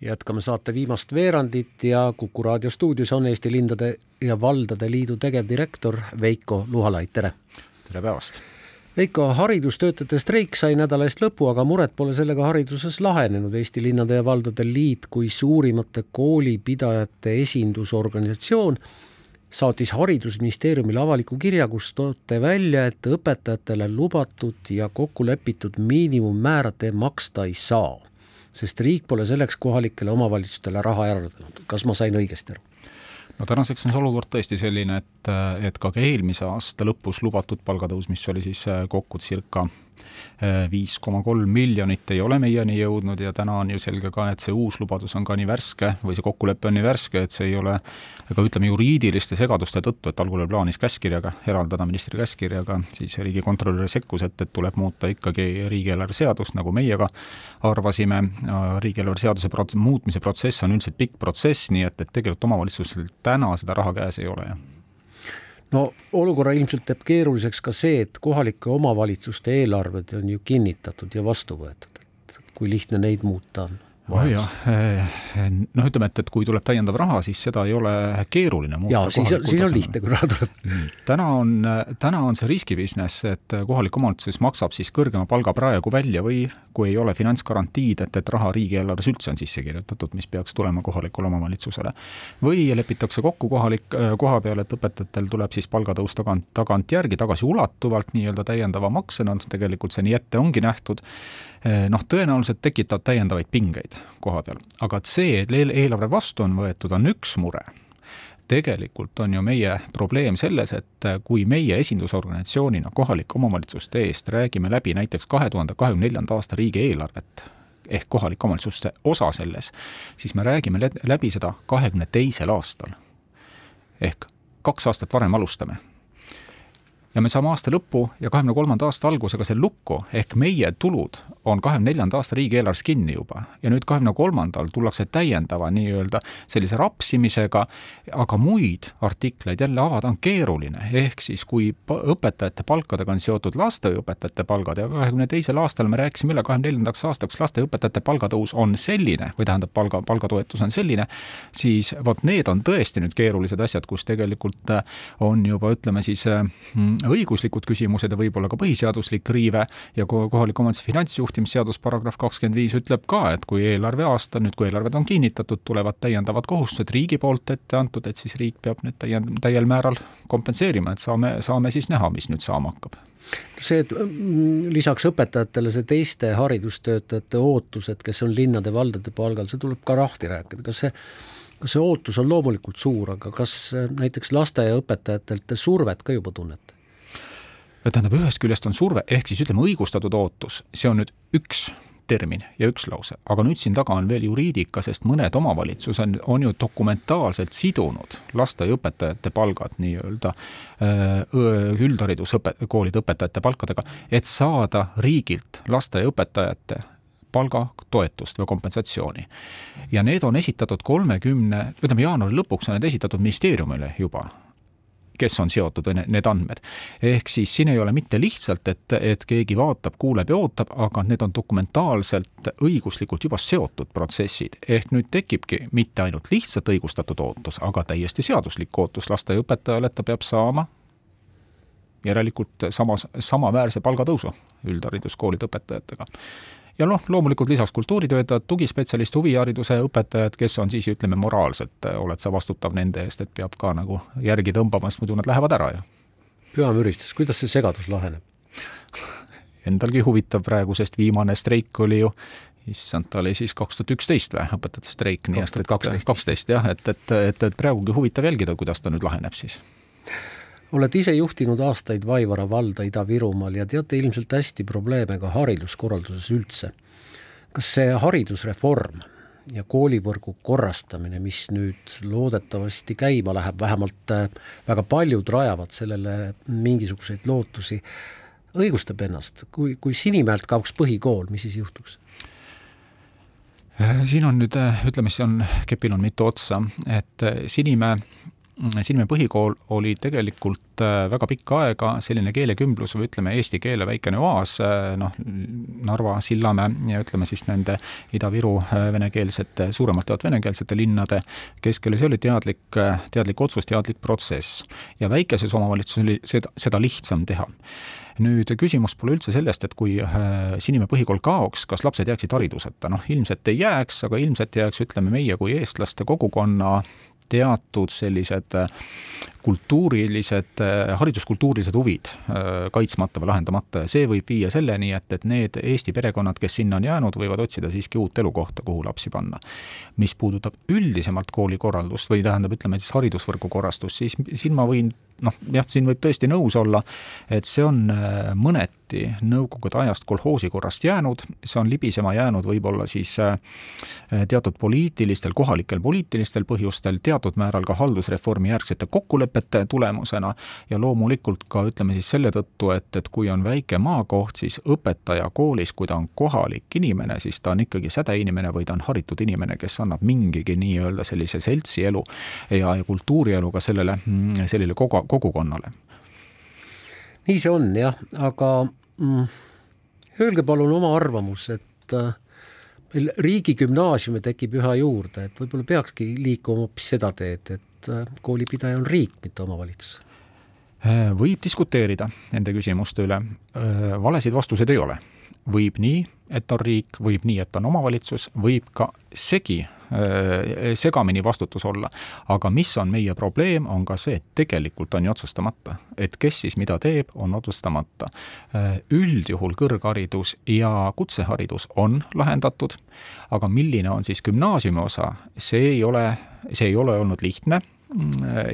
jätkame saate viimast veerandit ja Kuku raadio stuudios on Eesti Linnade ja Valdade Liidu tegevdirektor Veiko Luhalait, tere! tere päevast! Veiko, haridustöötajate streik sai nädala eest lõpu, aga mured pole sellega hariduses lahenenud. Eesti Linnade ja Valdade Liit kui suurimate koolipidajate esindusorganisatsioon saatis Haridusministeeriumile avaliku kirja, kus toote välja, et õpetajatele lubatud ja kokku lepitud miinimummäära te maksta ei saa sest riik pole selleks kohalikele omavalitsustele raha eraldanud. kas ma sain õigesti aru? no tänaseks on see olukord tõesti selline, et, et ka eelmise aasta lõpus lubatud palgatõus, mis oli siis kokku circa viis koma kolm miljonit ei ole meieni jõudnud ja täna on ju selge ka, et see uus lubadus on ka nii värske või see kokkulepe on nii värske, et see ei ole ega ütleme, juriidiliste segaduste tõttu, et algul oli plaanis käskkirjaga eraldada, ministri käskkirjaga, siis riigikontrolör sekkus, et, et tuleb muuta ikkagi riigieelarve seadust, nagu meie ka arvasime, riigieelarve seaduse prot-, muutmise protsess on üldiselt pikk protsess, nii et, et tegelikult omavalitsustel täna seda raha käes ei ole, jah no olukorra ilmselt teeb keeruliseks ka see, et kohalike omavalitsuste eelarved on ju kinnitatud ja vastu võetud, et kui lihtne neid muuta on nojah, eh, noh, ütleme, et, et kui tuleb täiendav raha, siis seda ei ole keeruline muuta. jaa, siis, siis on lihtne, kui raha tuleb. täna on, täna on see riskibusiness, et kohalik omavalitsus maksab siis kõrgema palga praegu välja või kui ei ole finantsgarantiid, et, et raha riigieelarves üldse on sisse kirjutatud, mis peaks tulema kohalikule omavalitsusele. või lepitakse kokku kohalik, koha peal, et õpetajatel tuleb siis palgatõus tagant, tagantjärgi, tagasiulatuvalt nii-öelda täiendava maksena, noh tegelikult see nii ette ongi nähtud, Eh, noh, tõenäoliselt tekitab täiendavaid pingeid koha peal, aga et see, et eelarve vastu on võetud, on üks mure. Tegelikult on ju meie probleem selles, et kui meie esindusorganisatsioonina kohalike omavalitsuste eest räägime läbi näiteks kahe tuhande kahekümne neljanda aasta riigieelarvet, ehk kohalike omavalitsuste osa selles, siis me räägime läbi seda kahekümne teisel aastal. ehk kaks aastat varem alustame ja me saame aasta lõppu ja kahekümne kolmanda aasta algusega selle lukku, ehk meie tulud on kahekümne neljanda aasta riigieelarves kinni juba. ja nüüd kahekümne kolmandal tullakse täiendava nii-öelda sellise rapsimisega, aga muid artikleid jälle avada on keeruline, ehk siis kui õpetajate palkadega on seotud lasteaiaõpetajate palgad ja kahekümne teisel aastal me rääkisime üle, kahekümne neljandaks aastaks lasteaiaõpetajate palgatõus on selline või tähendab, palga, palgatoetus on selline, siis vot need on tõesti nüüd keerulised asjad, kus tegelikult on juba ütleme siis mm, õiguslikud küsimused ja võib-olla ka põhiseaduslik riive ja kohaliku omavalitsuse finantsjuhtimisseadus paragrahv kakskümmend viis ütleb ka, et kui eelarveaasta, nüüd kui eelarved on kinnitatud, tulevad täiendavad kohustused riigi poolt ette antud, et siis riik peab need täiend-, täiel määral kompenseerima, et saame, saame siis näha, mis nüüd saama hakkab see, et mm, lisaks õpetajatele see teiste haridustöötajate ootused, kes on linnade-valdade palgal, see tuleb ka lahti rääkida, kas see kas see ootus on loomulikult suur, aga kas näiteks lasteaiaõpetajatelt te survet ka juba tunnete? Tähendab, ühest küljest on surve, ehk siis ütleme, õigustatud ootus, see on nüüd üks termin ja üks lause, aga nüüd siin taga on veel juriidika, sest mõned omavalitsused on, on ju dokumentaalselt sidunud lasteaiaõpetajate palgad nii-öelda üldharidusõpe-, koolide õpetajate palkadega, et saada riigilt lasteaiaõpetajate palgatoetust või kompensatsiooni. ja need on esitatud kolmekümne, ütleme jaanuari lõpuks on need esitatud ministeeriumile juba kes on seotud need andmed. ehk siis siin ei ole mitte lihtsalt, et, et keegi vaatab, kuuleb ja ootab, aga need on dokumentaalselt õiguslikult juba seotud protsessid. ehk nüüd tekibki mitte ainult lihtsalt õigustatud ootus, aga täiesti seaduslik ootus lasteaiaõpetajale, et ta peab saama järelikult samas, samaväärse palgatõusu üldhariduskoolide õpetajatega ja noh, loomulikult lisaks kultuuritöötajad, tugispetsialist, huvihariduse õpetajad, kes on siis ütleme moraalselt, äh, oled sa vastutav nende eest, et peab ka nagu järgi tõmbama, sest muidu nad lähevad ära ju. pühamüristus, kuidas see segadus laheneb? Endalgi huvitav praegu, sest viimane streik oli ju issand, ta oli siis kaks tuhat üksteist või, õpetajate streik, nii et kaksteist jah, et, et, et, et praegugi huvitav jälgida, kuidas ta nüüd laheneb siis oled ise juhtinud aastaid Vaivara valda Ida-Virumaal ja teate ilmselt hästi probleeme ka hariduskorralduses üldse. kas see haridusreform ja koolivõrgu korrastamine, mis nüüd loodetavasti käima läheb, vähemalt äh, väga paljud rajavad sellele mingisuguseid lootusi, õigustab ennast, kui, kui Sinimäelt kaoks põhikool, mis siis juhtuks? Äh, siin on nüüd, äh, ütleme, see on, kepil on mitu otsa, et Sinimäe Sinimäe põhikool oli tegelikult väga pikka aega selline keelekümblus või ütleme, eesti keele väikene oaas, noh, Narva, Sillamäe ja ütleme siis nende Ida-Viru venekeelsete, suuremalt jaolt venekeelsete linnade keskel ja see oli teadlik, teadlik otsus, teadlik protsess. ja väikeses omavalitsuses oli seda, seda lihtsam teha. Nüüd küsimus pole üldse sellest, et kui äh, Sinimäe põhikool kaoks, kas lapsed jääksid hariduseta, noh ilmselt ei jääks, aga ilmselt jääks, ütleme meie kui eestlaste kogukonna teatud sellised äh, kultuurilised, äh, hariduskultuurilised huvid kaitsmata või lahendamata ja see võib viia selleni, et, et need Eesti perekonnad, kes sinna on jäänud, võivad otsida siiski uut elukohta, kuhu lapsi panna. mis puudutab üldisemalt koolikorraldust või tähendab, ütleme siis haridusvõrgu korrastust, siis siin ma võin noh, jah, siin võib tõesti nõus olla, et see on äh, mõneti nõukogude ajast kolhoosi korrast jäänud, see on libisema jäänud võib-olla siis teatud poliitilistel, kohalikel poliitilistel põhjustel, teatud määral ka haldusreformi järgsete kokkulepete tulemusena ja loomulikult ka ütleme siis selle tõttu, et, et kui on väike maakoht, siis õpetaja koolis, kui ta on kohalik inimene, siis ta on ikkagi sädeinimene või ta on haritud inimene, kes annab mingigi nii-öelda sellise seltsielu ja, ja kultuurielu ka sellele, mm, sellele kogu, kogukonnale. nii see on jah, aga mm, öelge palun oma arvamus, et äh, meil riigigümnaasiume tekib üha juurde, et võib-olla peakski liikuma hoopis seda teed, et äh, koolipidaja on riik, mitte omavalitsus äh, võib diskuteerida nende küsimuste üle, valesid vastuseid ei ole. võib nii, et on riik, võib nii, et on omavalitsus, võib ka segi Äh, segamini vastutus olla. aga mis on meie probleem, on ka see, et tegelikult on ju otsustamata. et kes siis mida teeb, on otsustamata. Äh, üldjuhul kõrgharidus ja kutseharidus on lahendatud, aga milline on siis gümnaasiumi osa, see ei ole, see ei ole olnud lihtne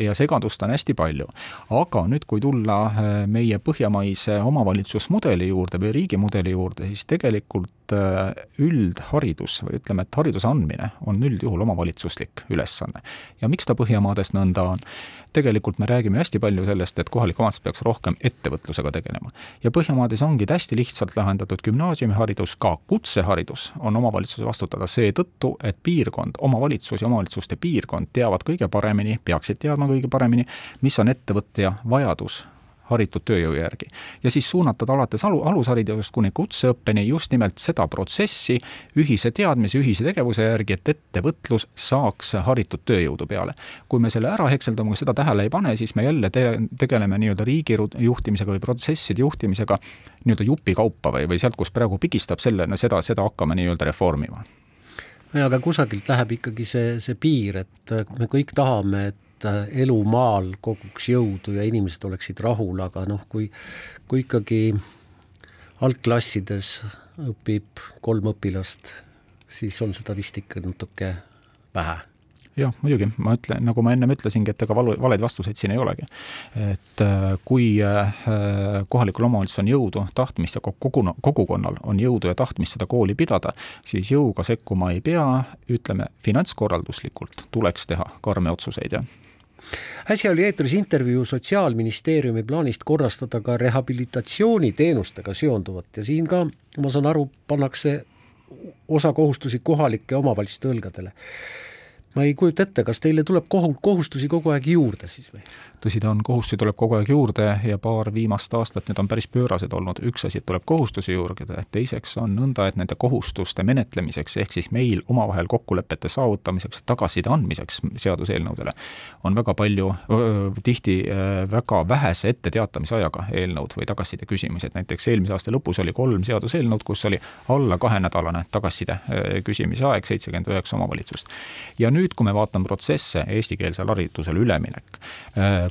ja segadust on hästi palju. aga nüüd, kui tulla äh, meie põhjamaise omavalitsusmudeli juurde või riigimudeli juurde, siis tegelikult äh, üldharidus või ütleme, et hariduse andmine on üldjuhul omavalitsuslik ülesanne. ja miks ta Põhjamaades nõnda on? tegelikult me räägime hästi palju sellest, et kohalik omavalitsus peaks rohkem ettevõtlusega tegelema. ja Põhjamaades ongi hästi lihtsalt lahendatud gümnaasiumiharidus, ka kutseharidus on omavalitsuse vastutada seetõttu, et piirkond, omavalitsus ja omavalitsuste piirkond teavad kõige paremini, peaksid teadma kõige paremini, mis on ettevõtja vajadus haritud tööjõu järgi. ja siis suunatada alates alu, alusharidusest kuni kutseõppeni just nimelt seda protsessi ühise teadmise, ühise tegevuse järgi, et ettevõtlus saaks haritud tööjõudu peale. kui me selle ära hekseldame, kui seda tähele ei pane, siis me jälle te tegeleme nii-öelda riigi juhtimisega või protsesside juhtimisega nii-öelda jupikaupa või, või sealt, kus praegu pigistab selle, no seda, seda hakkame nii-öelda reformima jaa, aga kusagilt läheb ikkagi see, see piir, et me kõik tahame, et et äh, elu maal koguks jõudu ja inimesed oleksid rahul, aga noh, kui, kui ikkagi algklassides õpib kolm õpilast, siis on seda vist ikka natuke vähe. Jah, muidugi, ma ütlen, nagu ma ennem ütlesingi, et ega valu, valeid vastuseid siin ei olegi. et äh, kui äh, kohalikul omavalitsusel on jõudu, tahtmist ja kogu, kogukonnal on jõudu ja tahtmist seda kooli pidada, siis jõuga sekkuma ei pea, ütleme finantskorralduslikult tuleks teha karme otsuseid, jah äsja oli eetris intervjuu Sotsiaalministeeriumi plaanist korrastada ka rehabilitatsiooniteenustega seonduvat ja siin ka, ma saan aru, pannakse osa kohustusi kohalike omavalitsuste õlgadele ma ei kujuta ette, kas teile tuleb kohu-, kohustusi kogu aeg juurde siis või? tõsi ta on, kohustusi tuleb kogu aeg juurde ja paar viimast aastat need on päris pöörased olnud, üks asi, et tuleb kohustusi juurde, teiseks on nõnda, et nende kohustuste menetlemiseks, ehk siis meil omavahel kokkulepete saavutamiseks, tagasiside andmiseks seaduseelnõudele, on väga palju, tihti väga vähese etteteatamise ajaga eelnõud või tagasiside küsimised, näiteks eelmise aasta lõpus oli kolm seaduseelnõud, kus oli alla kahenädalane tagasiside küsimise aeg, seitsekümmend üheksa omavalitsust. ja nüüd, kui me vaatame protsesse, eestikeelsele haridusele üleminek,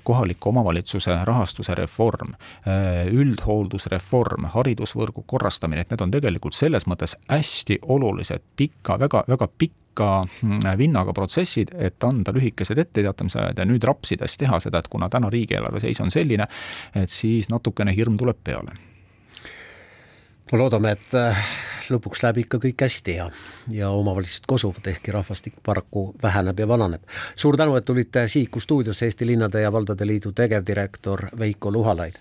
kohaliku omavalitsuse rahastuse reform, äh, üldhooldusreform, haridusvõrgu korrastamine, et need on tegelikult selles mõttes hästi olulised, pika, väga, väga pika mm, vinnaga protsessid, et anda lühikesed etteteatamise ajad ja nüüd rapsides teha seda, et kuna täna riigieelarve seis on selline, et siis natukene hirm tuleb peale. No loodame, et äh, lõpuks läheb ikka kõik hästi ja, ja omavalitsused kosuvad, ehkki rahvastik paraku väheneb ja vananeb. suur tänu, et tulite Sihiku stuudiosse, Eesti Linnade ja Valdade Liidu tegevdirektor Veiko Luhalaid